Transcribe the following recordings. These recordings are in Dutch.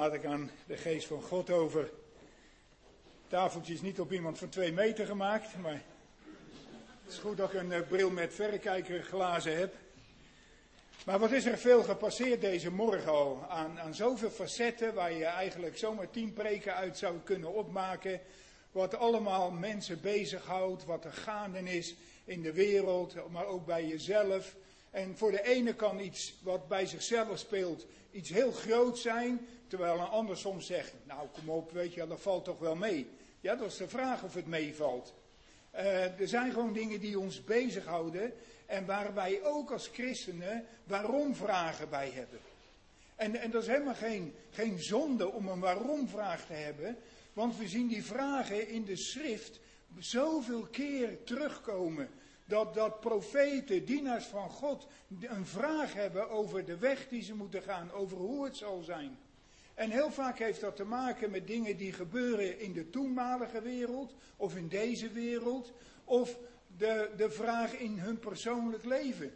laat ik aan de geest van God over. Tafeltje is niet op iemand van twee meter gemaakt, maar het is goed dat ik een eh, bril met verrekijkerglazen heb. Maar wat is er veel gepasseerd deze morgen al? Aan, aan zoveel facetten waar je eigenlijk zomaar tien preken uit zou kunnen opmaken. Wat allemaal mensen bezighoudt, wat er gaande is in de wereld, maar ook bij jezelf. En voor de ene kan iets wat bij zichzelf speelt iets heel groot zijn, terwijl een ander soms zegt, nou kom op, weet je, dat valt toch wel mee. Ja, dat is de vraag of het meevalt. Uh, er zijn gewoon dingen die ons bezighouden en waar wij ook als christenen waarom vragen bij hebben. En, en dat is helemaal geen, geen zonde om een waarom vraag te hebben, want we zien die vragen in de schrift zoveel keer terugkomen. Dat, dat profeten, dienaars van God, een vraag hebben over de weg die ze moeten gaan, over hoe het zal zijn. En heel vaak heeft dat te maken met dingen die gebeuren in de toenmalige wereld, of in deze wereld, of de, de vraag in hun persoonlijk leven.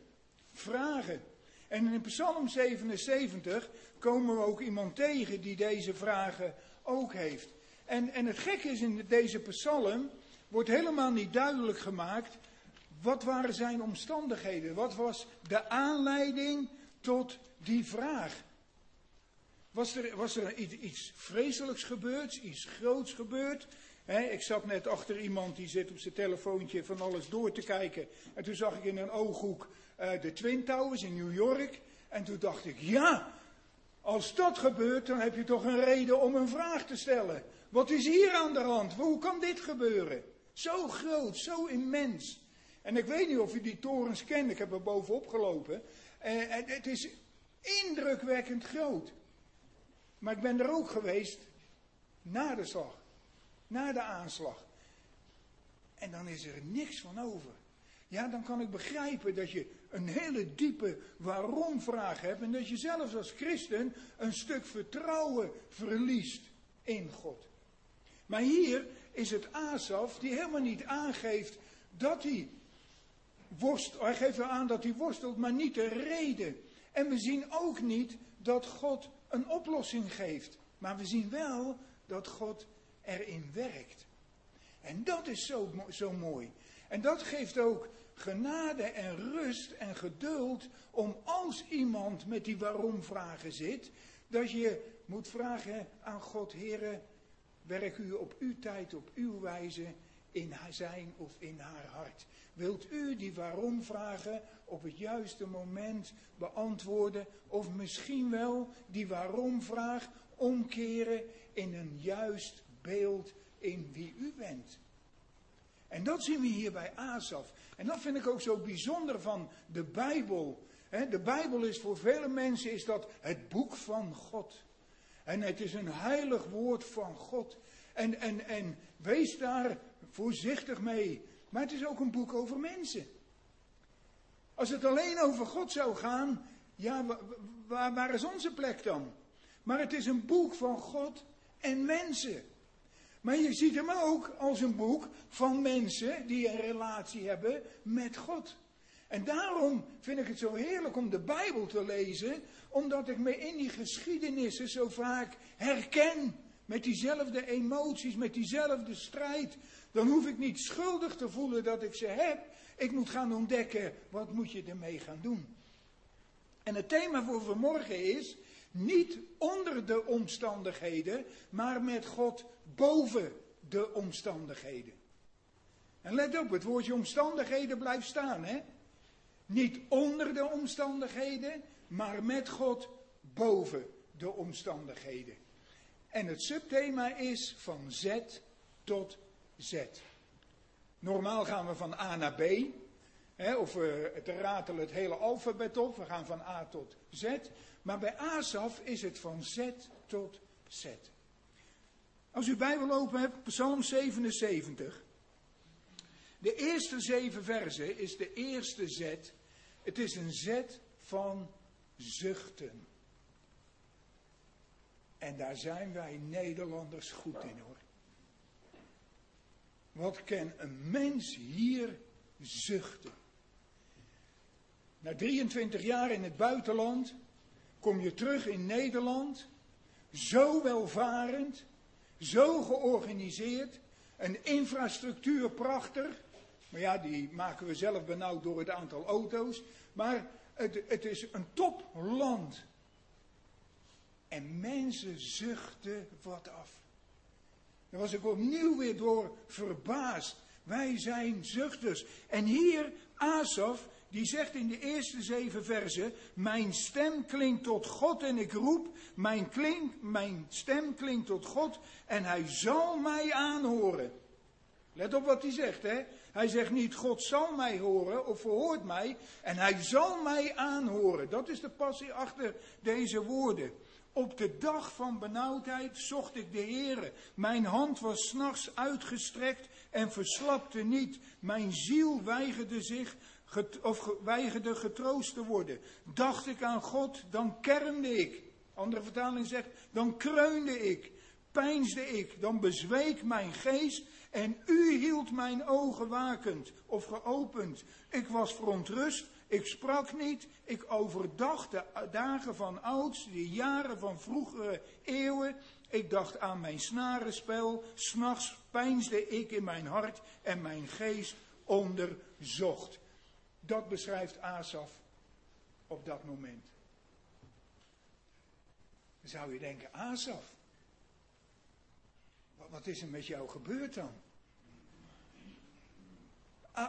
Vragen. En in Psalm 77 komen we ook iemand tegen die deze vragen ook heeft. En, en het gekke is in deze psalm wordt helemaal niet duidelijk gemaakt wat waren zijn omstandigheden? Wat was de aanleiding tot die vraag? Was er, was er iets vreselijks gebeurd, iets groots gebeurd? ik zat net achter iemand die zit op zijn telefoontje van alles door te kijken. En toen zag ik in een ooghoek uh, de Twin Towers in New York. En toen dacht ik, ja, als dat gebeurt, dan heb je toch een reden om een vraag te stellen. Wat is hier aan de hand? Hoe kan dit gebeuren? Zo groot, zo immens. En ik weet niet of u die torens kent, ik heb er bovenop gelopen. En, en het is indrukwekkend groot. Maar ik ben er ook geweest na de slag, na de aanslag. En dan is er niks van over. Ja, dan kan ik begrijpen dat je een hele diepe waarom-vraag hebt en dat je zelfs als christen een stuk vertrouwen verliest in God. Maar hier is het Asaf die helemaal niet aangeeft dat hij Hij geeft wel aan dat hij worstelt, maar niet de reden. En we zien ook niet dat God een oplossing geeft. Maar we zien wel dat God erin werkt. En dat is zo, zo mooi. En dat geeft ook genade en rust en geduld om als iemand met die waarom vragen zit, dat je moet vragen aan God, Heere, werk u op uw tijd, op uw wijze in zijn of in haar hart. Wilt u die waarom vragen op het juiste moment beantwoorden of misschien wel die waarom vraag omkeren in een juist beeld in wie u bent? En dat zien we hier bij Asaf. En dat vind ik ook zo bijzonder van de Bijbel. De Bijbel is voor vele mensen is dat het boek van God. En het is een heilig woord van God. En, en, en wees daar voorzichtig mee. Maar het is ook een boek over mensen. Als het alleen over God zou gaan, ja, waar, waar is onze plek dan? Maar het is een boek van God en mensen. Maar je ziet hem ook als een boek van mensen die een relatie hebben met God. En daarom vind ik het zo heerlijk om de Bijbel te lezen, omdat ik me in die geschiedenissen zo vaak herken. Met diezelfde emoties, met diezelfde strijd. Dan hoef ik niet schuldig te voelen dat ik ze heb. Ik moet gaan ontdekken, wat moet je ermee gaan doen? En het thema voor vanmorgen is, niet onder de omstandigheden, maar met God boven de omstandigheden. En let op, het woordje omstandigheden blijft staan, hè? Niet onder de omstandigheden, maar met God boven de omstandigheden. En het subthema is van Z tot Z. Normaal gaan we van A naar B. Hè, of we ratelen het hele alfabet op. We gaan van A tot Z. Maar bij Asaf is het van Z tot Z. Als u Bijbel open hebt, Psalm 77. De eerste zeven versen is de eerste Z. Het is een Z van zuchten. En daar zijn wij Nederlanders goed in hoor. Wat kan een mens hier zuchten? Na 23 jaar in het buitenland kom je terug in Nederland. zo welvarend, zo georganiseerd, een infrastructuur prachtig. Maar ja, die maken we zelf benauwd door het aantal auto's. Maar het, het is een topland. En mensen zuchten wat af. Daar was ik opnieuw weer door verbaasd. Wij zijn zuchters. En hier, Asaf, die zegt in de eerste zeven versen: Mijn stem klinkt tot God en ik roep. Mijn, klink, mijn stem klinkt tot God en hij zal mij aanhoren. Let op wat hij zegt, hè? Hij zegt niet: God zal mij horen of verhoort mij en hij zal mij aanhoren. Dat is de passie achter deze woorden. Op de dag van benauwdheid zocht ik de Heere. Mijn hand was s'nachts uitgestrekt en verslapte niet. Mijn ziel weigerde zich of weigerde getroost te worden. Dacht ik aan God, dan kermde ik. Andere vertaling zegt, dan kreunde ik, peinsde ik, dan bezweek mijn geest en u hield mijn ogen wakend of geopend. Ik was verontrust, ik sprak niet, ik overdacht de dagen van ouds, de jaren van vroegere eeuwen. Ik dacht aan mijn snarenspel, s'nachts peinsde ik in mijn hart en mijn geest onderzocht. Dat beschrijft Asaf op dat moment. Dan zou je denken, Asaf, wat is er met jou gebeurd dan?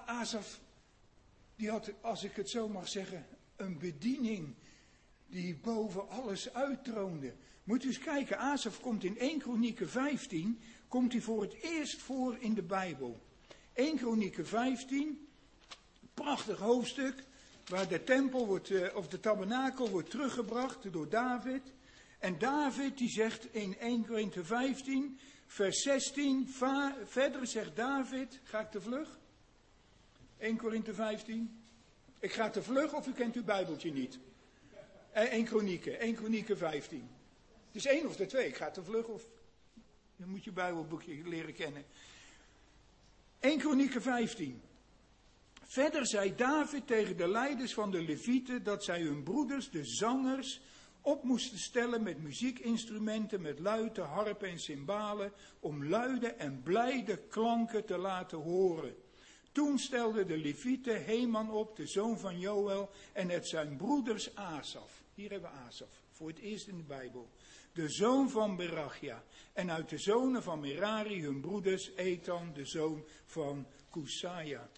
Asaf, die had, als ik het zo mag zeggen, een bediening die boven alles uittroonde. Moet u eens kijken, Asaf komt in 1 Kronieken 15, komt hij voor het eerst voor in de Bijbel. 1 Kronieken 15, prachtig hoofdstuk, waar de tempel wordt, eh, of de tabernakel wordt teruggebracht door David. En David die zegt in 1 Korinthe 15, vers 16, verder zegt David, ga ik te vlug? 1 Korinthe 15. Ik ga te vlug of u kent uw Bijbeltje niet? 1 eh, Kronieken, 1 Kronieken 15. Het is één of de twee, ik ga te vlug of... Dan moet je Bijbelboekje leren kennen. 1 Kronieken 15. Verder zei David tegen de leiders van de Levieten dat zij hun broeders, de zangers, op moesten stellen met muziekinstrumenten, met luiten, harpen en cymbalen, om luide en blijde klanken te laten horen. Toen stelde de Levieten Heman op, de zoon van Joël, en het zijn broeders Asaf. Hier hebben we Asaf, voor het eerst in de Bijbel. De zoon van Berachia. En uit de zonen van Merari hun broeders Ethan, de zoon van Kusaya.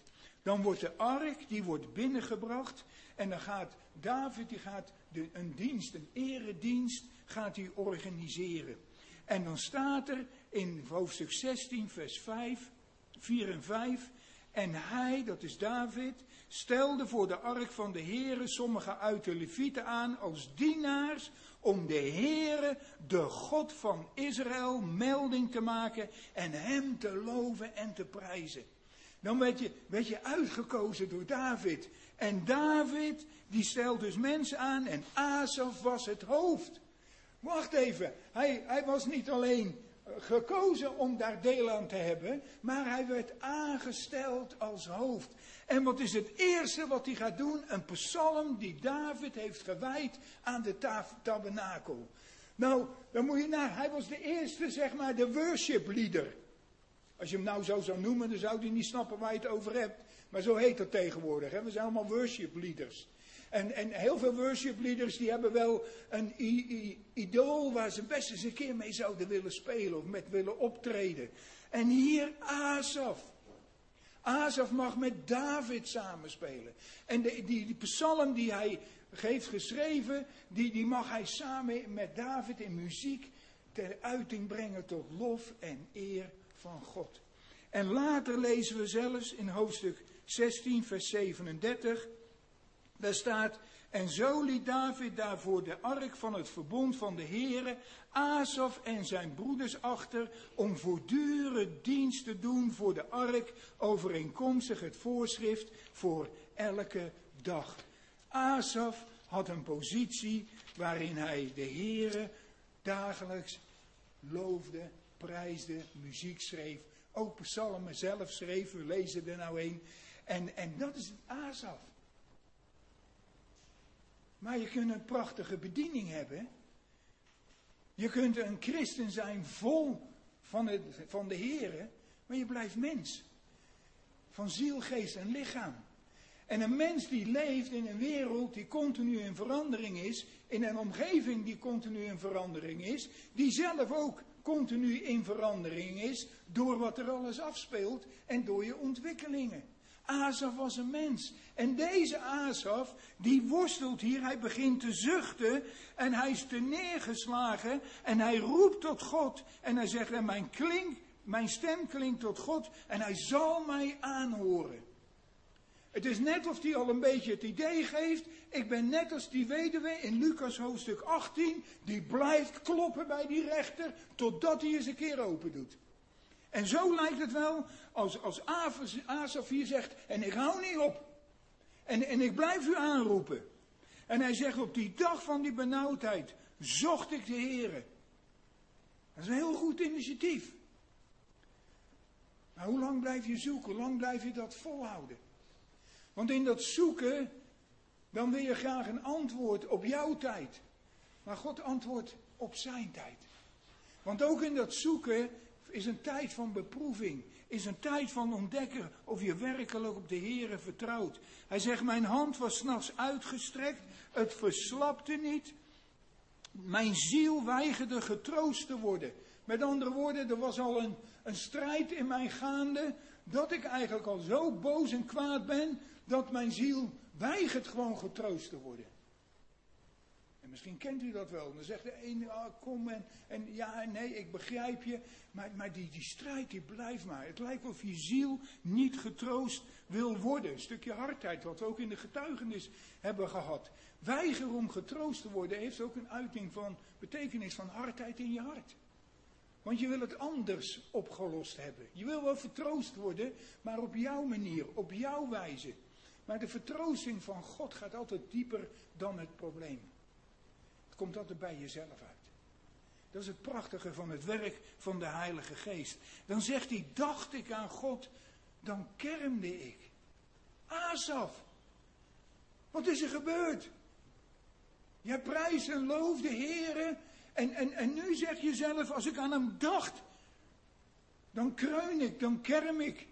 Dan wordt de ark, die wordt binnengebracht. En dan gaat David, die gaat de, een dienst, een eredienst, gaat hij organiseren. En dan staat er in hoofdstuk 16, vers 5, 4 en 5. En hij, dat is David, stelde voor de ark van de Heere sommige uit de Levieten aan als dienaars om de Heere, de God van Israël, melding te maken en hem te loven en te prijzen. Dan werd je, werd je uitgekozen door David. En David, die stelt dus mensen aan en Asaf was het hoofd. Wacht even, hij, hij was niet alleen gekozen om daar deel aan te hebben, maar hij werd aangesteld als hoofd. En wat is het eerste wat hij gaat doen? Een psalm die David heeft gewijd aan de tabernakel. Nou, dan moet je naar, hij was de eerste, zeg maar, de worship leader. Als je hem nou zo zou noemen, dan zou hij niet snappen waar je het over hebt. Maar zo heet dat tegenwoordig. Hè? We zijn allemaal worship leaders. En, en heel veel worship leaders die hebben wel een idool waar ze best eens een keer mee zouden willen spelen of met willen optreden. En hier Asaf. Asaf mag met David samenspelen. En de, die, die psalm die hij heeft geschreven, die, die mag hij samen met David in muziek ter uiting brengen tot lof en eer van God. En later lezen we zelfs in hoofdstuk 16, vers 37, daar staat, en zo liet David daarvoor de ark van het verbond van de Heere, Asaf en zijn broeders achter, om voortdurend dienst te doen voor de ark, overeenkomstig het voorschrift voor elke dag. Asaf had een positie waarin hij de Heere dagelijks loofde prijsde, muziek schreef, ook psalmen zelf schreef, we lezen er nou een. En, en dat is Asaf. Maar je kunt een prachtige bediening hebben. Je kunt een christen zijn vol van, het, van de Heer, maar je blijft mens. Van ziel, geest en lichaam. En een mens die leeft in een wereld die continu in verandering is, in een omgeving die continu in verandering is, die zelf ook continu in verandering is door wat er alles afspeelt en door je ontwikkelingen. Asaf was een mens. En deze Asaf, die worstelt hier, hij begint te zuchten en hij is te neergeslagen en hij roept tot God en hij zegt, en mijn, klink, mijn stem klinkt tot God en hij zal mij aanhoren. Het is net of hij al een beetje het idee geeft, ik ben net als die weduwe in Lucas hoofdstuk 18, die blijft kloppen bij die rechter totdat hij eens een keer open doet. En zo lijkt het wel als, als Asaf hier zegt, en ik hou niet op. En, en ik blijf u aanroepen. En hij zegt, op die dag van die benauwdheid zocht ik de Heer. Dat is een heel goed initiatief. Maar hoe lang blijf je zoeken? Hoe lang blijf je dat volhouden? Want in dat zoeken, dan wil je graag een antwoord op jouw tijd. Maar God antwoordt op zijn tijd. Want ook in dat zoeken is een tijd van beproeving. Is een tijd van ontdekken of je werkelijk op de Heere vertrouwt. Hij zegt, mijn hand was s'nachts uitgestrekt, het verslapte niet. Mijn ziel weigerde getroost te worden. Met andere woorden, er was al een, een strijd in mij gaande, dat ik eigenlijk al zo boos en kwaad ben, dat mijn ziel weigert gewoon getroost te worden. En misschien kent u dat wel. Dan zegt de ene, oh, kom en, en ja nee, ik begrijp je. Maar, maar die, die strijd die blijft maar. Het lijkt of je ziel niet getroost wil worden. Een stukje hardheid, wat we ook in de getuigenis hebben gehad. Weiger om getroost te worden heeft ook een uiting van betekenis van hardheid in je hart. Want je wil het anders opgelost hebben. Je wil wel vertroost worden, maar op jouw manier, op jouw wijze. Maar de vertroosting van God gaat altijd dieper dan het probleem komt altijd bij jezelf uit. Dat is het prachtige van het werk van de Heilige Geest. Dan zegt hij, dacht ik aan God, dan kermde ik. Asaf, wat is er gebeurd? Jij prijst en looft de Heer. En, en, en nu zeg je zelf, als ik aan hem dacht, dan kreun ik, dan kerm ik.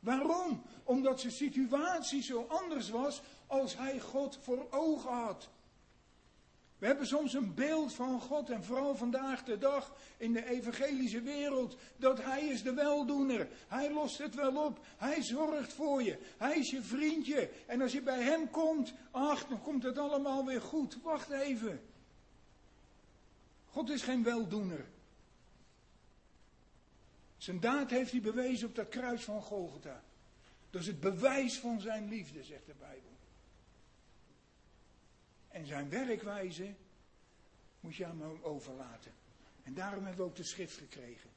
Waarom? Omdat zijn situatie zo anders was als hij God voor ogen had. We hebben soms een beeld van God en vooral vandaag de dag in de evangelische wereld dat Hij is de weldoener. Hij lost het wel op. Hij zorgt voor je. Hij is je vriendje. En als je bij Hem komt, ach, dan komt het allemaal weer goed. Wacht even. God is geen weldoener. Zijn daad heeft hij bewezen op dat kruis van Golgotha. Dat is het bewijs van zijn liefde, zegt de Bijbel. En zijn werkwijze moet je aan hem overlaten. En daarom hebben we ook de schrift gekregen.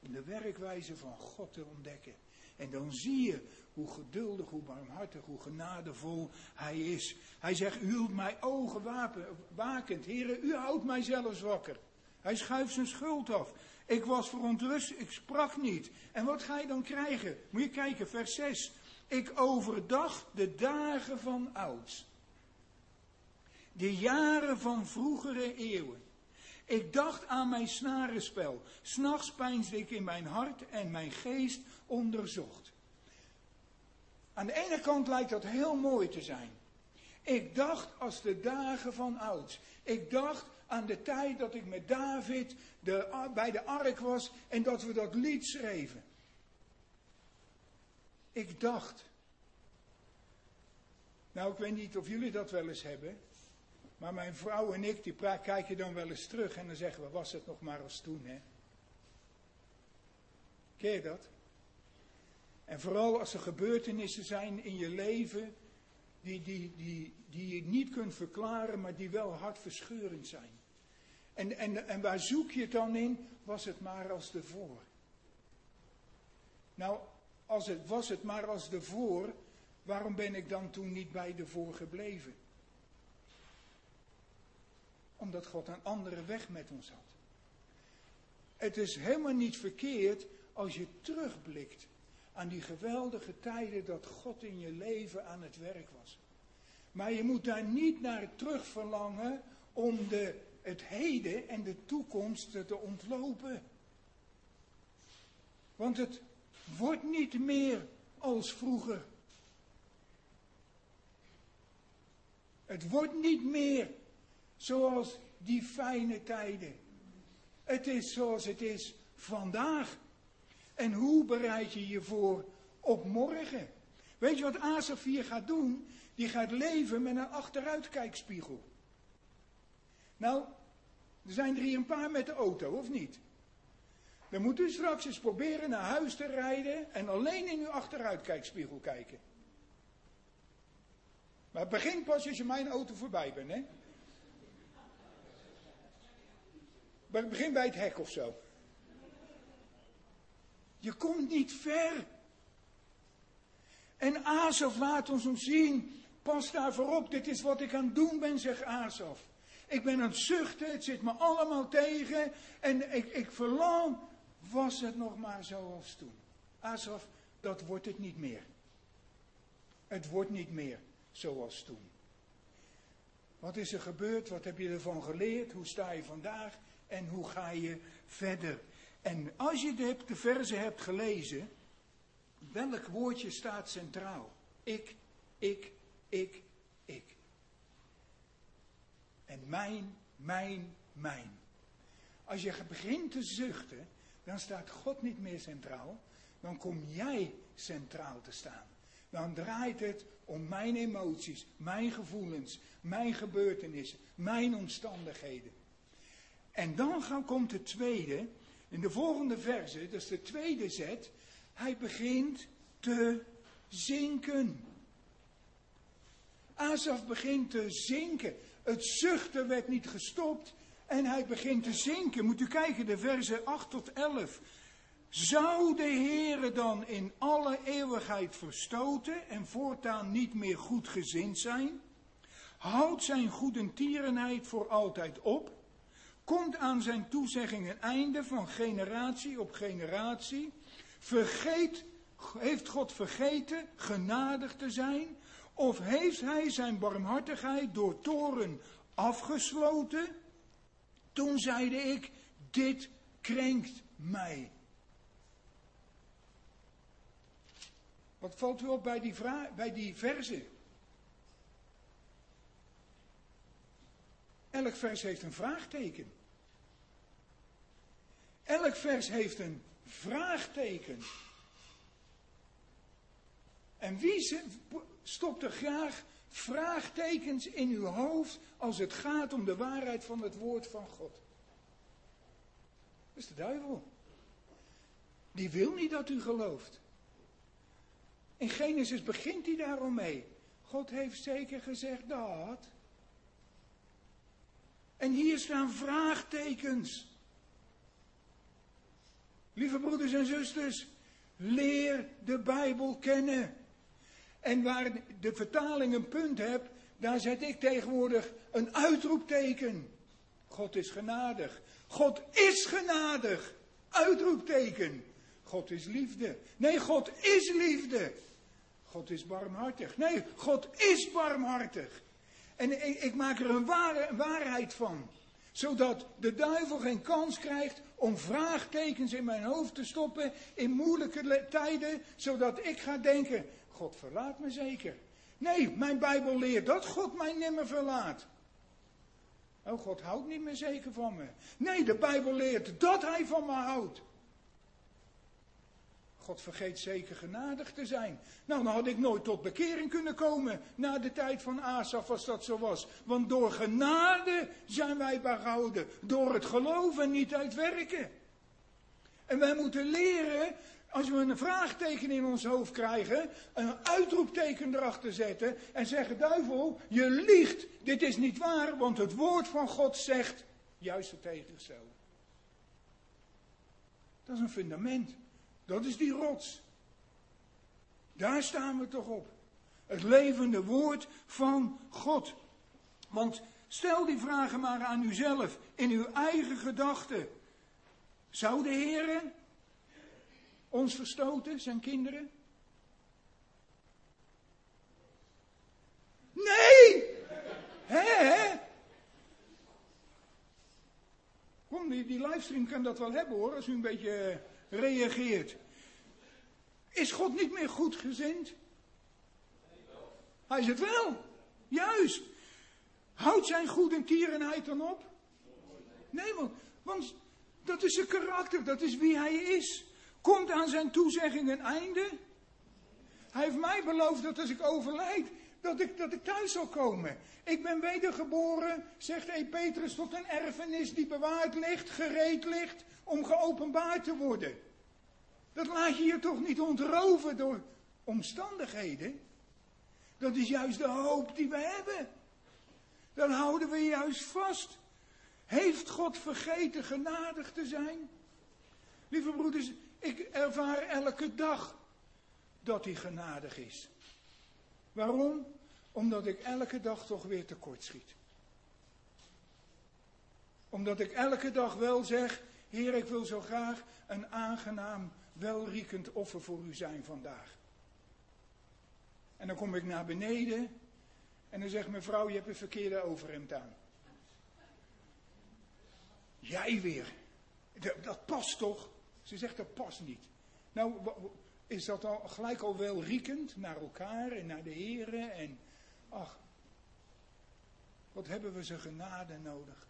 Om de werkwijze van God te ontdekken. En dan zie je hoe geduldig, hoe barmhartig, hoe genadevol hij is. Hij zegt, u hield mij ogen wapen, wakend. Heren, u houdt mij zelfs wakker. Hij schuift zijn schuld af. Ik was verontrust, ik sprak niet. En wat ga je dan krijgen? Moet je kijken, vers 6. Ik overdag de dagen van ouds de jaren van vroegere eeuwen. Ik dacht aan mijn snarenspel. S'nachts peinsde ik in mijn hart en mijn geest onderzocht. Aan de ene kant lijkt dat heel mooi te zijn. Ik dacht als de dagen van ouds. Ik dacht aan de tijd dat ik met David bij de ark was en dat we dat lied schreven. Ik dacht. Nou, ik weet niet of jullie dat wel eens hebben. Maar mijn vrouw en ik, die kijken dan wel eens terug en dan zeggen we, was het nog maar als toen, hè? Ken je dat? En vooral als er gebeurtenissen zijn in je leven die, die, die, die je niet kunt verklaren, maar die wel hartverscheurend zijn. En, en, en waar zoek je het dan in? Was het maar als de voor? Nou, als het, was het maar als de voor, waarom ben ik dan toen niet bij de voor gebleven? Omdat God een andere weg met ons had. Het is helemaal niet verkeerd als je terugblikt aan die geweldige tijden dat God in je leven aan het werk was. Maar je moet daar niet naar terug verlangen om de het heden en de toekomst te ontlopen. Want het wordt niet meer als vroeger. Het wordt niet meer zoals die fijne tijden. Het is zoals het is vandaag. En hoe bereid je je voor op morgen? Weet je wat Asaf hier gaat doen? Die gaat leven met een achteruitkijkspiegel. Nou, er zijn er hier een paar met de auto, of niet? Dan moet u straks eens proberen naar huis te rijden en alleen in uw achteruitkijkspiegel kijken. Maar het begint pas als je mijn auto voorbij bent, hè? Maar begin bij het hek of zo. Je komt niet ver. En Azov laat ons ons zien. Pas daar voorop, dit is wat ik aan het doen ben, zegt Azov. Ik ben aan het zuchten, het zit me allemaal tegen. En ik, ik verlang, was het nog maar zoals toen. Azov, dat wordt het niet meer. Het wordt niet meer zoals toen. Wat is er gebeurd? Wat heb je ervan geleerd? Hoe sta je vandaag? En hoe ga je verder? En als je de, de verse hebt gelezen, welk woordje staat centraal? Ik, ik, ik, ik. En mijn, mijn, mijn. Als je begint te zuchten, dan staat God niet meer centraal. Dan kom jij centraal te staan. Dan draait het om mijn emoties, mijn gevoelens, mijn gebeurtenissen, mijn omstandigheden. En dan komt de tweede, in de volgende verse, dat is de tweede zet. Hij begint te zinken. Asaf begint te zinken. Het zuchten werd niet gestopt en hij begint te zinken. Moet u kijken, de verse 8 tot 11. Zou de Heere dan in alle eeuwigheid verstoten en voortaan niet meer goed gezind zijn? Houdt zijn goedentierenheid voor altijd op? Komt aan zijn toezegging een einde van generatie op generatie? Vergeet, heeft God vergeten genadig te zijn? Of heeft hij zijn barmhartigheid door toren afgesloten? Toen zeide ik, dit krenkt mij. Wat valt u op bij die, vraag, bij die verzen? Elk vers heeft een vraagteken. Elk vers heeft een vraagteken. En wie stopt er graag vraagtekens in uw hoofd als het gaat om de waarheid van het woord van God? Dat is de duivel. Die wil niet dat u gelooft. In Genesis begint hij daarom mee. God heeft zeker gezegd dat. En hier staan vraagtekens. Lieve broeders en zusters, leer de Bijbel kennen. En waar de vertaling een punt hebt, daar zet ik tegenwoordig een uitroepteken. God is genadig. God is genadig. Uitroepteken. God is liefde. Nee, God is liefde. God is barmhartig. Nee, God is barmhartig. En ik, maak er een, ware, waarheid van. Zodat de duivel geen kans krijgt om vraagtekens in mijn hoofd te stoppen in moeilijke tijden. Zodat ik ga denken, God verlaat me zeker. Nee, mijn Bijbel leert dat God mij nimmer verlaat. Oh, God houdt niet meer zeker van me. Nee, de Bijbel leert dat Hij van me houdt. God vergeet zeker genadig te zijn. Nou, dan had ik nooit tot bekering kunnen komen na de tijd van Asaf als dat zo was. Want door genade zijn wij behouden. Door het geloven, niet uit werken. En wij moeten leren, als we een vraagteken in ons hoofd krijgen, een uitroepteken erachter zetten en zeggen, duivel, je liegt, dit is niet waar, want het woord van God zegt juist het tegengestelde. Dat is een fundament. Dat is die rots. Daar staan we toch op. Het levende woord van God. Want stel die vragen maar aan uzelf, in uw eigen gedachten. Zou de Heer ons verstoten, zijn kinderen? Nee! Hè? John, die, die livestream kan dat wel hebben hoor, als u een beetje eh, reageert. Is God niet meer goed gezind? Hij is het wel. Juist. Houdt zijn goede tierenheid dan op? Nee, want, dat is zijn karakter, dat is wie hij is. Komt aan zijn toezegging een einde? Hij heeft mij beloofd dat als ik overlijd, dat ik, dat ik thuis zal komen. Ik ben wedergeboren, zegt E. Petrus, tot een erfenis die bewaard ligt, gereed ligt, om geopenbaard te worden. Dat laat je je toch niet ontroven door omstandigheden? Dat is juist de hoop die we hebben. Dan houden we juist vast. Heeft God vergeten genadig te zijn? Lieve broeders, ik ervaar elke dag dat hij genadig is. Waarom? Omdat ik elke dag toch weer tekort schiet. Omdat ik elke dag wel zeg, Heer, ik wil zo graag een aangenaam, welriekend offer voor u zijn vandaag. En dan kom ik naar beneden en dan zegt mevrouw, je hebt een verkeerde overhemd aan. Jij weer. Dat past toch? Ze zegt dat past niet. Nou, is dat al gelijk al wel riekend naar elkaar en naar de heren en ach, wat hebben we ze genade nodig.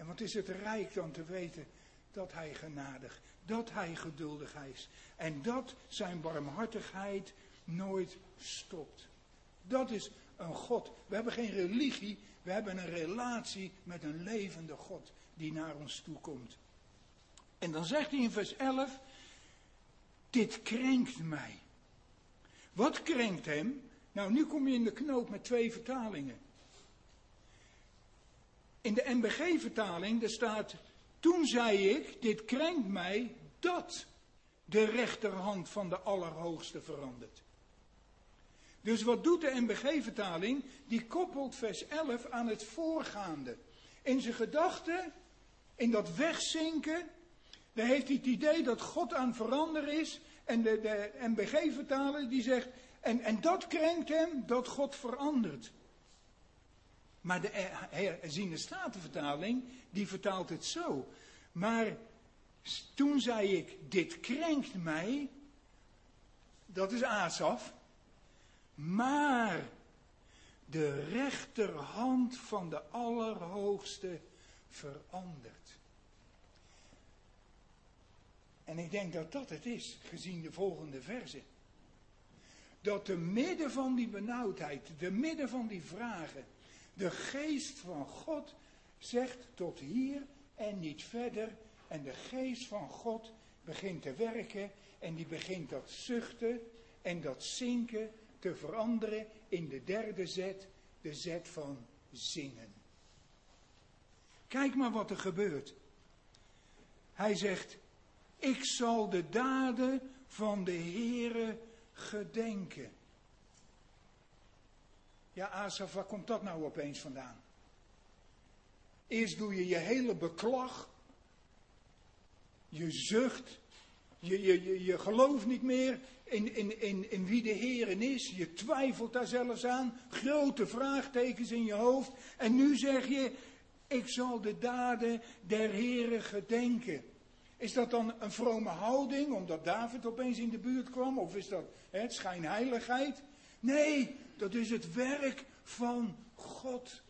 En wat is het rijk dan te weten dat hij genadig, dat hij geduldig is en dat zijn barmhartigheid nooit stopt. Dat is een God. We hebben geen religie, we hebben een relatie met een levende God die naar ons toe komt. En dan zegt hij in vers 11, dit krenkt mij. Wat krenkt hem? Nou, nu kom je in de knoop met twee vertalingen. In de MBG-vertaling, daar staat, toen zei ik, dit krenkt mij dat de rechterhand van de Allerhoogste verandert. Dus wat doet de MBG-vertaling? Die koppelt vers 11 aan het voorgaande. In zijn gedachten, in dat wegzinken, daar heeft hij het idee dat God aan veranderen is. En de, de MBG-vertaler die zegt, en, en dat krenkt hem dat God verandert. Maar de herziende statenvertaling, die vertaalt het zo. Maar toen zei ik, dit krenkt mij, dat is Asaf. Maar de rechterhand van de Allerhoogste verandert. En ik denk dat dat het is, gezien de volgende verse. Dat te midden van die benauwdheid, te midden van die vragen, de geest van God zegt tot hier en niet verder. En de geest van God begint te werken en die begint dat zuchten en dat zinken te veranderen in de derde zet, de zet van zingen. Kijk maar wat er gebeurt. Hij zegt, ik zal de daden van de Heere gedenken. Ja, Asaf, waar komt dat nou opeens vandaan? Eerst doe je je hele beklag, je zucht, je, je, je, je gelooft niet meer in, in, in, in wie de Heer is. Je twijfelt daar zelfs aan. Grote vraagtekens in je hoofd. En nu zeg je, ik zal de daden der Heeren gedenken. Is dat dan een vrome houding, omdat David opeens in de buurt kwam? Of is dat hè, schijnheiligheid? Nee, dat is het werk van God.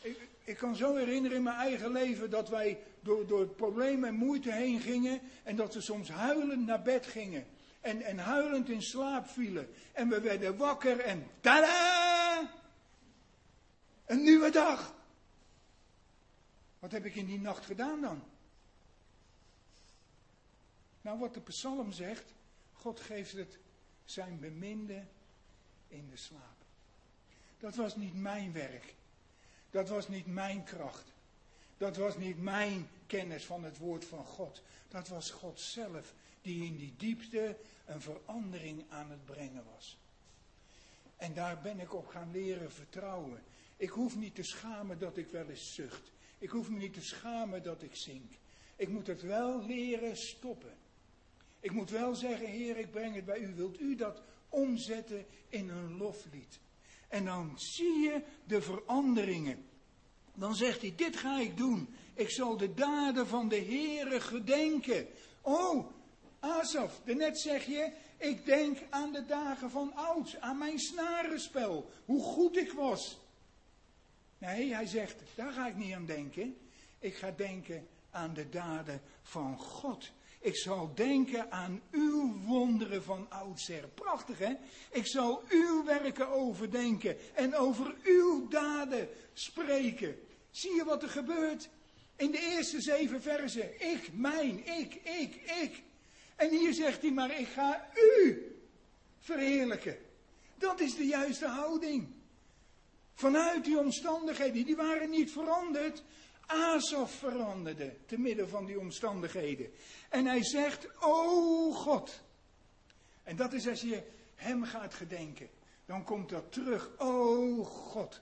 Ik, ik kan zo herinneren in mijn eigen leven dat wij door, door problemen en moeite heen gingen en dat we soms huilend naar bed gingen. En, en huilend in slaap vielen. En we werden wakker en tada! Een nieuwe dag. Wat heb ik in die nacht gedaan dan? Nou, wat de psalm zegt, God geeft het zijn beminde in de slaap. Dat was niet mijn werk. Dat was niet mijn kracht. Dat was niet mijn kennis van het woord van God. Dat was God zelf die in die diepte een verandering aan het brengen was. En daar ben ik op gaan leren vertrouwen. Ik hoef niet te schamen dat ik wel eens zucht. Ik hoef me niet te schamen dat ik zink. Ik moet het wel leren stoppen. Ik moet wel zeggen, Heer, ik breng het bij u. Wilt u dat omzetten in een loflied? En dan zie je de veranderingen. Dan zegt hij, dit ga ik doen. Ik zal de daden van de Heere gedenken. Oh, Asaf, daarnet zeg je, ik denk aan de dagen van oud, aan mijn snarenspel, hoe goed ik was. Nee, hij zegt, daar ga ik niet aan denken. Ik ga denken aan de daden van God. Ik zal denken aan uw wonderen van oudsher. Prachtig hè? Ik zal uw werken overdenken en over uw daden spreken. Zie je wat er gebeurt? In de eerste zeven versen. Ik, mijn, ik, ik, ik. En hier zegt hij maar, ik ga u verheerlijken. Dat is de juiste houding. Vanuit die omstandigheden, die waren niet veranderd. Asaf veranderde te midden van die omstandigheden. En hij zegt, o God. En dat is als je hem gaat gedenken. Dan komt dat terug, o God.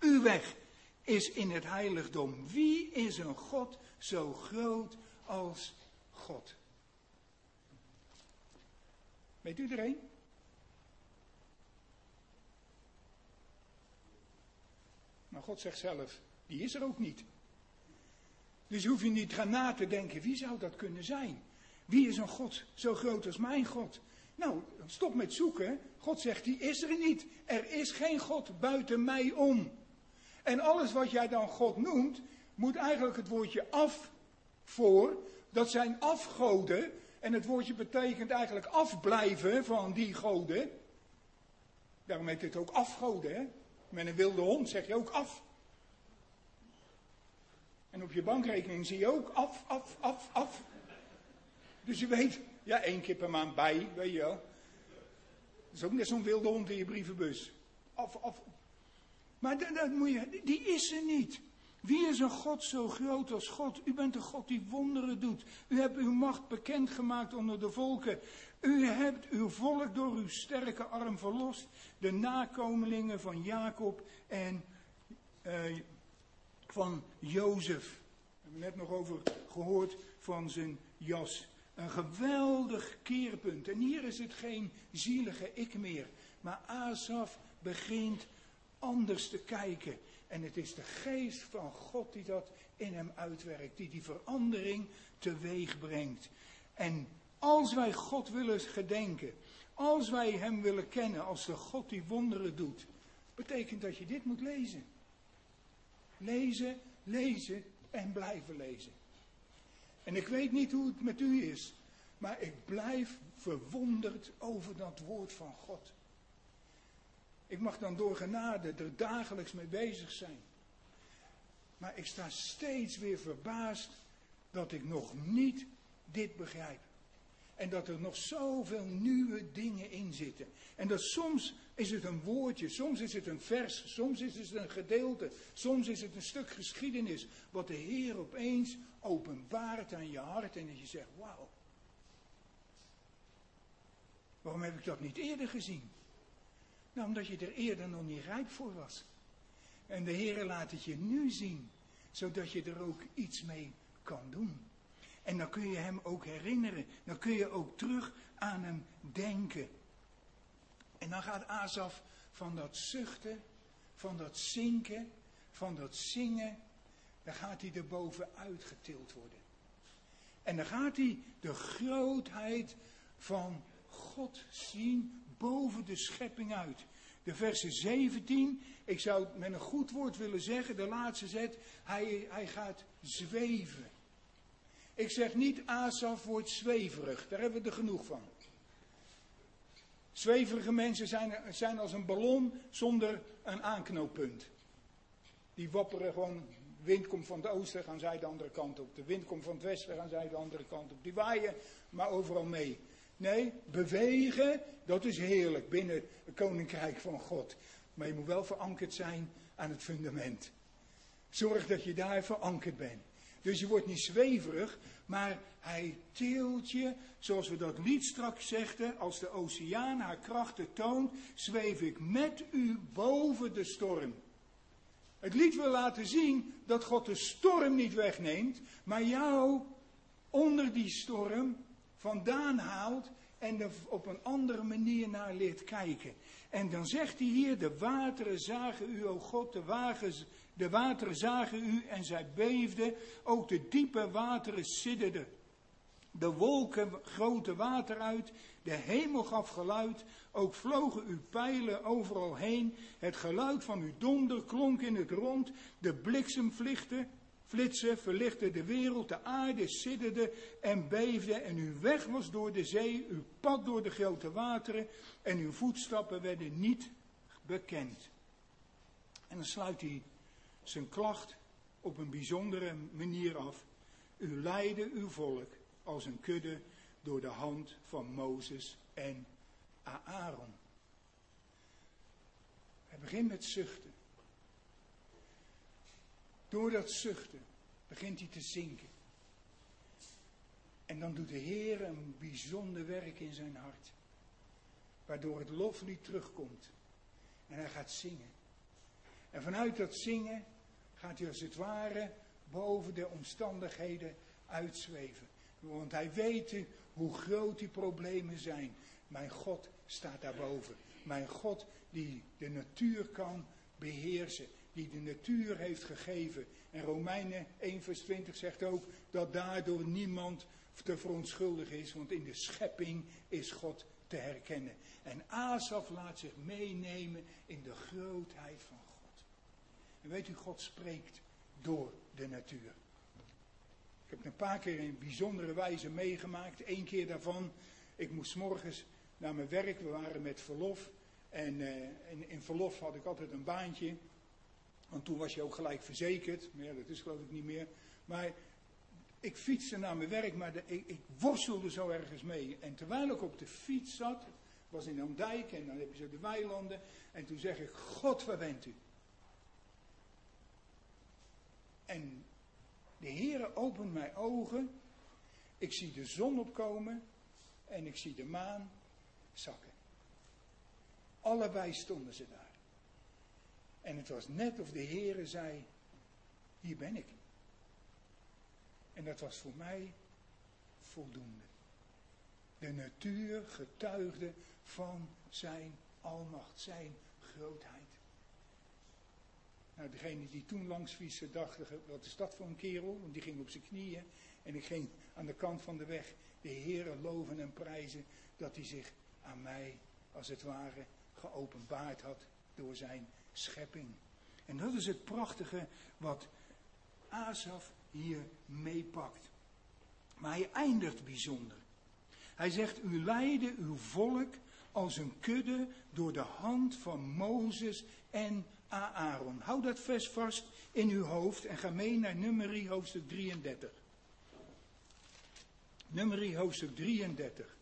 Uw weg is in het heiligdom. Wie is een God zo groot als God? Weet u er? Maar God zegt zelf, die is er ook niet. Dus hoef je niet gaan na te denken, wie zou dat kunnen zijn? Wie is een God zo groot als mijn God? Nou, stop met zoeken. God zegt, die is er niet. Er is geen God buiten mij om. En alles wat jij dan God noemt, moet eigenlijk het woordje af voor. Dat zijn afgoden. En het woordje betekent eigenlijk afblijven van die goden. Daarom heet het ook afgoden. Met een wilde hond zeg je ook af. En op je bankrekening zie je ook af, af, af, af. Dus je weet, ja, één keer per maand bij, weet je wel. Dat is ook net zo'n wilde hond in je brievenbus. Af, af. Maar dat, moet je, die is er niet. Wie is een God zo groot als God? U bent een God die wonderen doet. U hebt uw macht bekendgemaakt onder de volken. U hebt uw volk door uw sterke arm verlost. De nakomelingen van Jacob en uh, van Jozef. We hebben net nog over gehoord van zijn jas. Een geweldig keerpunt. En hier is het geen zielige ik meer. Maar Asaf begint anders te kijken. En het is de geest van God die dat in hem uitwerkt. Die die verandering teweeg brengt. En als wij God willen gedenken. Als wij hem willen kennen als de God die wonderen doet. Betekent dat je dit moet lezen. Lezen, lezen en blijven lezen. En ik weet niet hoe het met u is, maar ik blijf verwonderd over dat woord van God. Ik mag dan door genade er dagelijks mee bezig zijn. Maar ik sta steeds weer verbaasd dat ik nog niet dit begrijp. En dat er nog zoveel nieuwe dingen in zitten. En dat soms is het een woordje, soms is het een vers, soms is het een gedeelte, soms is het een stuk geschiedenis. Wat de Heer opeens openbaart aan je hart en dat je zegt, wauw. Waarom heb ik dat niet eerder gezien? Nou, omdat je er eerder nog niet rijp voor was. En de Heer laat het je nu zien, zodat je er ook iets mee kan doen. En dan kun je hem ook herinneren. Dan kun je ook terug aan hem denken. En dan gaat Azaf van dat zuchten, van dat zinken, van dat zingen, dan gaat hij er bovenuit getild worden. En dan gaat hij de grootheid van God zien boven de schepping uit. De verse 17, ik zou het met een goed woord willen zeggen, de laatste zet, hij, hij gaat zweven. Ik zeg niet Asaf wordt zweverig, daar hebben we er genoeg van. Zweverige mensen zijn, zijn als een ballon zonder een aanknooppunt. Die wapperen gewoon, de wind komt van het oosten, gaan zij de andere kant op. De wind komt van het westen, gaan zij de andere kant op. Die waaien maar overal mee. Nee, bewegen, dat is heerlijk binnen het koninkrijk van God. Maar je moet wel verankerd zijn aan het fundament. Zorg dat je daar verankerd bent. Dus je wordt niet zweverig, maar hij tilt je, zoals we dat lied straks zegden, als de oceaan haar krachten toont, zweef ik met u boven de storm. Het lied wil laten zien dat God de storm niet wegneemt, maar jou onder die storm vandaan haalt en er op een andere manier naar leert kijken. En dan zegt hij hier, de wateren zagen u, o God, de wagens De wateren zagen u en zij beefden. Ook de diepe wateren sidderden. De wolken grote water uit. De hemel gaf geluid. Ook vlogen uw pijlen overal heen. Het geluid van uw donder klonk in het rond. De bliksemvlichten flitsen verlichtte de wereld, de aarde sidderde en beefde en uw weg was door de zee, uw pad door de grote wateren en uw voetstappen werden niet bekend. En dan sluit hij zijn klacht op een bijzondere manier af. U leidde uw volk als een kudde door de hand van Mozes en Aaron. Hij begint met zuchten. Door dat zuchten begint hij te zinken. En dan doet de Heer een bijzonder werk in zijn hart. Waardoor het loflied terugkomt. En hij gaat zingen. En vanuit dat zingen gaat hij als het ware boven de omstandigheden uitzweven. Want hij weet hoe groot die problemen zijn. Mijn God staat daarboven. Mijn God die de natuur kan beheersen die de natuur heeft gegeven. En Romeinen 1 vers 20 zegt ook dat daardoor niemand te verontschuldigen is, want in de schepping is God te herkennen. En Asaf laat zich meenemen in de grootheid van God. En weet u, God spreekt door de natuur. Ik heb het een paar keer in bijzondere wijze meegemaakt. Eén keer daarvan, ik moest morgens naar mijn werk, we waren met verlof. En uh, in verlof had ik altijd een baantje. Want toen was je ook gelijk verzekerd. Maar ja, dat is geloof ik niet meer. Maar ik fietste naar mijn werk, maar ik, ik, worstelde zo ergens mee. En terwijl ik op de fiets zat, was in een dijk en dan heb je zo de weilanden. En toen zeg ik, God, waar bent u? En de Heere opent mijn ogen. Ik zie de zon opkomen en ik zie de maan zakken. Allebei stonden ze daar. En het was net of de Heere zei, hier ben ik. En dat was voor mij voldoende. De natuur getuigde van zijn almacht, zijn grootheid. Nou, degene die toen langs fietsen dacht, wat is dat voor een kerel? Want die ging op zijn knieën. En ik ging aan de kant van de weg de Heere loven en prijzen dat hij zich aan mij, als het ware, geopenbaard had door zijn schepping. En dat is het prachtige wat Asaf hier meepakt. Maar hij eindigt bijzonder. Hij zegt, u leidde uw volk als een kudde door de hand van Mozes en Aaron. Hou dat vers vast in uw hoofd en ga mee naar Nummerie hoofdstuk 33. Nummerie hoofdstuk 33.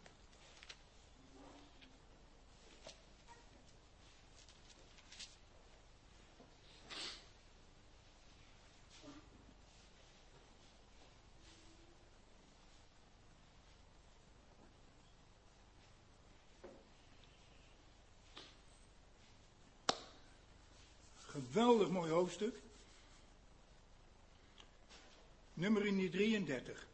Geweldig mooi hoofdstuk. Nummer 33.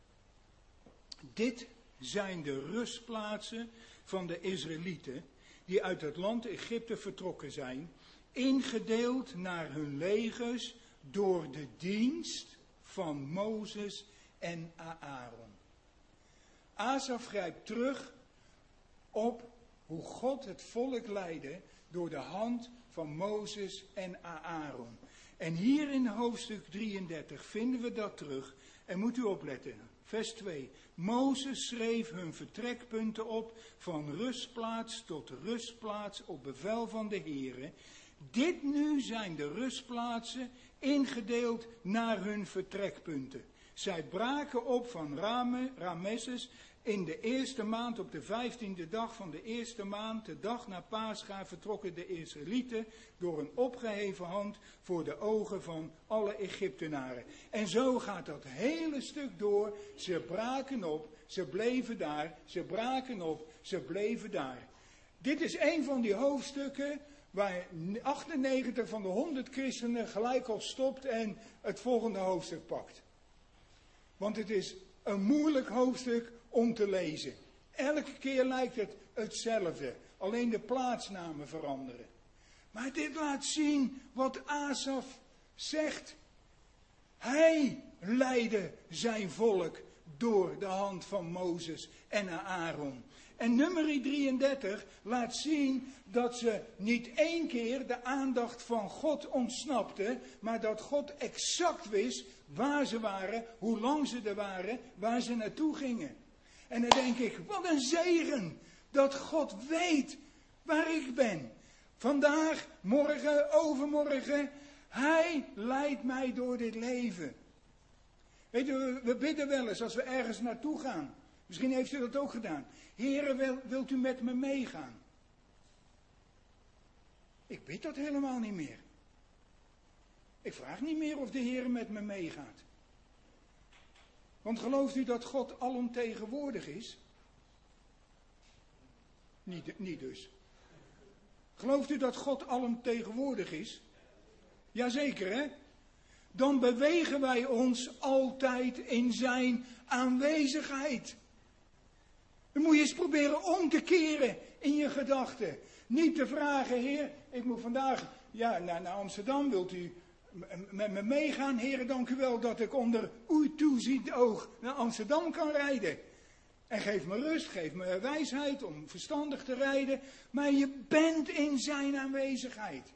Dit zijn de rustplaatsen van de Israëlieten die uit het land Egypte vertrokken zijn, ingedeeld naar hun legers door de dienst van Mozes en Aaron. Asaf grijpt terug op hoe God het volk leidde door de hand van Mozes en Aaron. En hier in hoofdstuk 33 vinden we dat terug. En moet u opletten. Vers 2. Mozes schreef hun vertrekpunten op van rustplaats tot rustplaats op bevel van de Here. Dit nu zijn de rustplaatsen ingedeeld naar hun vertrekpunten. Zij braken op van Rame, Ramesses in de eerste maand, op de vijftiende dag van de eerste maand, de dag na Pascha, vertrokken de Israëlieten door een opgeheven hand voor de ogen van alle Egyptenaren. En zo gaat dat hele stuk door. Ze braken op, ze bleven daar, ze braken op, ze bleven daar. Dit is een van die hoofdstukken waar 98 van de 100 christenen gelijk al stopt en het volgende hoofdstuk pakt. Want het is een moeilijk hoofdstuk om te lezen. Elke keer lijkt het hetzelfde, alleen de plaatsnamen veranderen. Maar dit laat zien wat Asaf zegt, hij leidde zijn volk door de hand van Mozes en Aaron. En nummer 33 laat zien dat ze niet één keer de aandacht van God ontsnapte, maar dat God exact wist waar ze waren, hoe lang ze er waren, waar ze naartoe gingen. En dan denk ik, wat een zegen dat God weet waar ik ben. Vandaag, morgen, overmorgen, Hij leidt mij door dit leven. Weet u, we bidden wel eens als we ergens naartoe gaan. Misschien heeft u dat ook gedaan. Heren, wilt u met me meegaan? Ik bid dat helemaal niet meer. Ik vraag niet meer of de Heer met me meegaat. Want gelooft u dat God alomtegenwoordig is? Niet, niet dus. Gelooft u dat God alomtegenwoordig is? Jazeker, hè? Dan bewegen wij ons altijd in zijn aanwezigheid. Dan moet je eens proberen om te keren in je gedachten. Niet te vragen, Heer, ik moet vandaag ja, naar, naar Amsterdam, wilt u met me meegaan? Heer, dank u wel dat ik onder uw toeziend oog naar Amsterdam kan rijden. En geef me rust, geef me wijsheid om verstandig te rijden. Maar je bent in zijn aanwezigheid.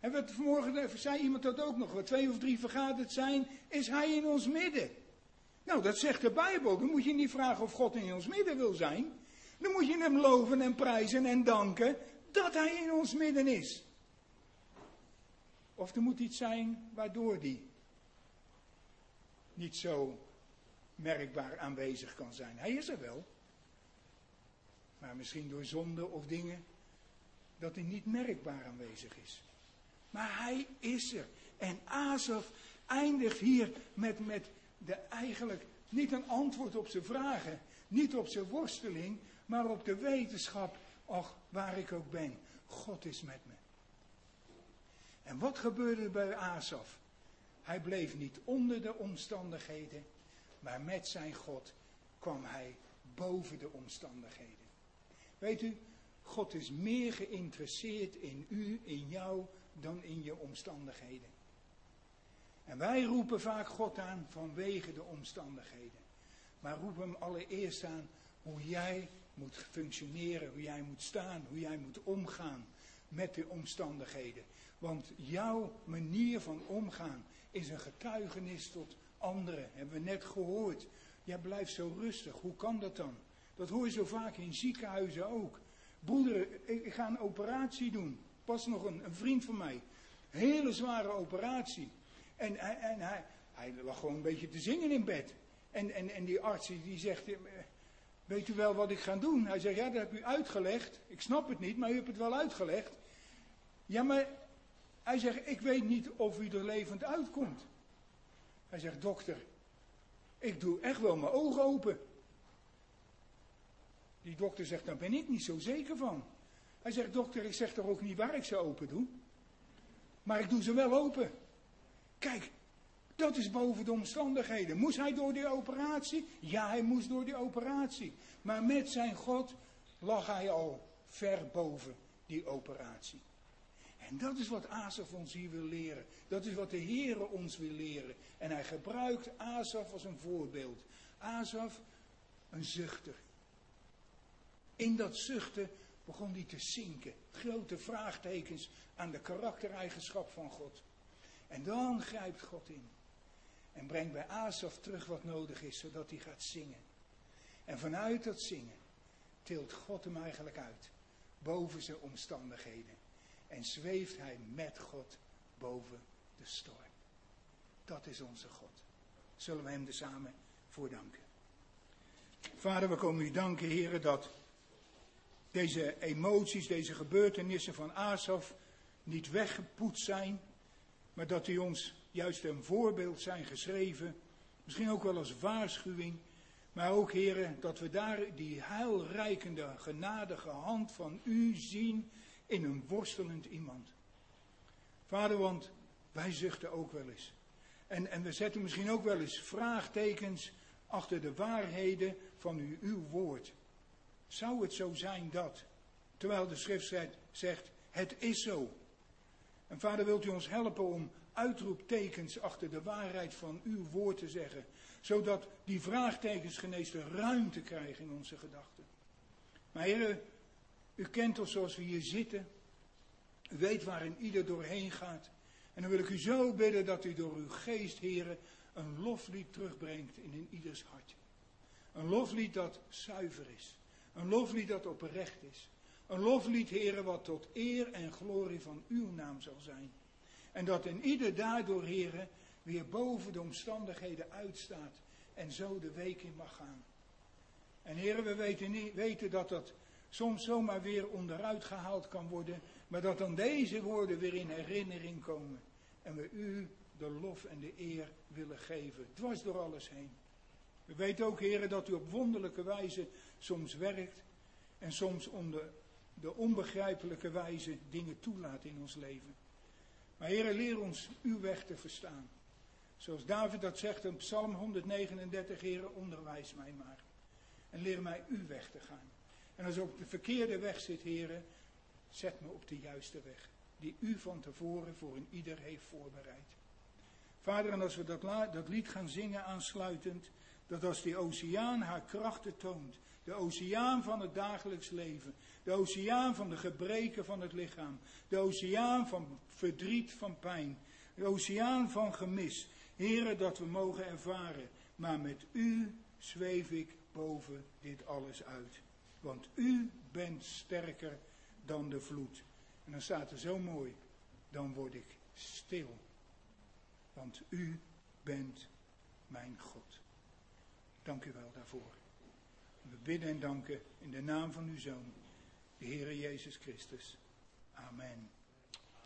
En wat vanmorgen zei iemand dat ook nog. Wat twee of drie vergaderd zijn, is hij in ons midden. Nou, dat zegt de Bijbel. Dan moet je niet vragen of God in ons midden wil zijn. Dan moet je hem loven en prijzen en danken dat hij in ons midden is. Of er moet iets zijn waardoor die niet zo merkbaar aanwezig kan zijn. Hij is er wel. Maar misschien door zonde of dingen dat hij niet merkbaar aanwezig is. Maar hij is er. En Azaf eindigt hier met, met de eigenlijk niet een antwoord op zijn vragen, niet op zijn worsteling, maar op de wetenschap, ach, waar ik ook ben, God is met me. En wat gebeurde bij Asaf? Hij bleef niet onder de omstandigheden, maar met zijn God kwam hij boven de omstandigheden. Weet u, God is meer geïnteresseerd in u, in jou, dan in je omstandigheden. En wij roepen vaak God aan vanwege de omstandigheden. Maar roepen hem allereerst aan hoe jij moet functioneren, hoe jij moet staan, hoe jij moet omgaan met de omstandigheden. Want jouw manier van omgaan is een getuigenis tot anderen. Hebben we net gehoord. Jij blijft zo rustig. Hoe kan dat dan? Dat hoor je zo vaak in ziekenhuizen ook. Broeder, ik ga een operatie doen. Pas nog een, vriend van mij. Hele zware operatie. En, en hij, hij lag gewoon een beetje te zingen in bed. En, en, en die arts die zegt, eh, weet u wel wat ik ga doen? Hij zegt, ja dat heb u uitgelegd. Ik snap het niet, maar u hebt het wel uitgelegd. Ja, maar hij zegt, ik weet niet of u er levend uitkomt. Hij zegt, dokter, ik doe echt wel mijn ogen open. Die dokter zegt, daar ben ik niet zo zeker van. Hij zegt, dokter, ik zeg toch ook niet waar ik ze open doe. Maar ik doe ze wel open. Kijk, dat is boven de omstandigheden. Moest hij door die operatie? Ja, hij moest door die operatie. Maar met zijn God lag hij al ver boven die operatie. En dat is wat Asaf ons hier wil leren. Dat is wat de Heere ons wil leren. En hij gebruikt Asaf als een voorbeeld. Asaf, een zuchter. In dat zuchten begon hij te zinken. Grote vraagtekens aan de karaktereigenschap van God. En dan grijpt God in. En brengt bij Asaf terug wat nodig is, zodat hij gaat zingen. En vanuit dat zingen tilt God hem eigenlijk uit. Boven zijn omstandigheden. En zweeft hij met God boven de storm. Dat is onze God. Zullen we hem er samen voor danken. Vader, we komen u danken, heren, dat deze emoties, deze gebeurtenissen van Asaf niet weggepoetst zijn, maar dat die ons juist een voorbeeld zijn geschreven, misschien ook wel als waarschuwing, maar ook, heren, dat we daar die heilrijkende, genadige hand van u zien in een worstelend iemand. Vader, want wij zuchten ook wel eens. En, en we zetten misschien ook wel eens vraagtekens achter de waarheden van uw, uw woord. Zou het zo zijn dat, terwijl de schrift zegt, het is zo. En vader, wilt u ons helpen om uitroeptekens achter de waarheid van uw woord te zeggen, zodat die vraagtekens geneesde ruimte krijgen in onze gedachten. Maar heren, u kent ons zoals we hier zitten. U weet waarin ieder doorheen gaat. En dan wil ik u zo bidden dat u door uw geest, heren, een loflied terugbrengt in, in ieders hart. Een loflied dat zuiver is. Een loflied dat oprecht is. Een loflied, heren, wat tot eer en glorie van uw naam zal zijn. En dat in ieder daardoor, heren, weer boven de omstandigheden uitstaat en zo de week in mag gaan. En heren, we weten, niet, weten dat dat soms zomaar weer onderuit gehaald kan worden, maar dat dan deze woorden weer in herinnering komen. En we u de lof en de eer willen geven, dwars door alles heen. We weten ook, heren, dat u op wonderlijke wijze soms werkt en soms onder de onbegrijpelijke wijze dingen toelaat in ons leven. Maar heren, leer ons uw weg te verstaan. Zoals David dat zegt in Psalm 139, heren, onderwijs mij maar. En leer mij uw weg te gaan. En als ik op de verkeerde weg zit, heren, zet me op de juiste weg. Die u van tevoren voor een ieder heeft voorbereid. Vader, en als we dat, dat lied gaan zingen aansluitend, dat als die oceaan haar krachten toont, de oceaan van het dagelijks leven, de oceaan van de gebreken van het lichaam, de oceaan van verdriet, van pijn, de oceaan van gemis, Heren, dat we mogen ervaren, maar met u zweef ik boven dit alles uit. Want u bent sterker dan de vloed. En dan staat er zo mooi, dan word ik stil. Want u bent mijn God. Dank u wel daarvoor. We bidden en danken in de naam van uw Zoon, de Heere Jezus Christus. Amen.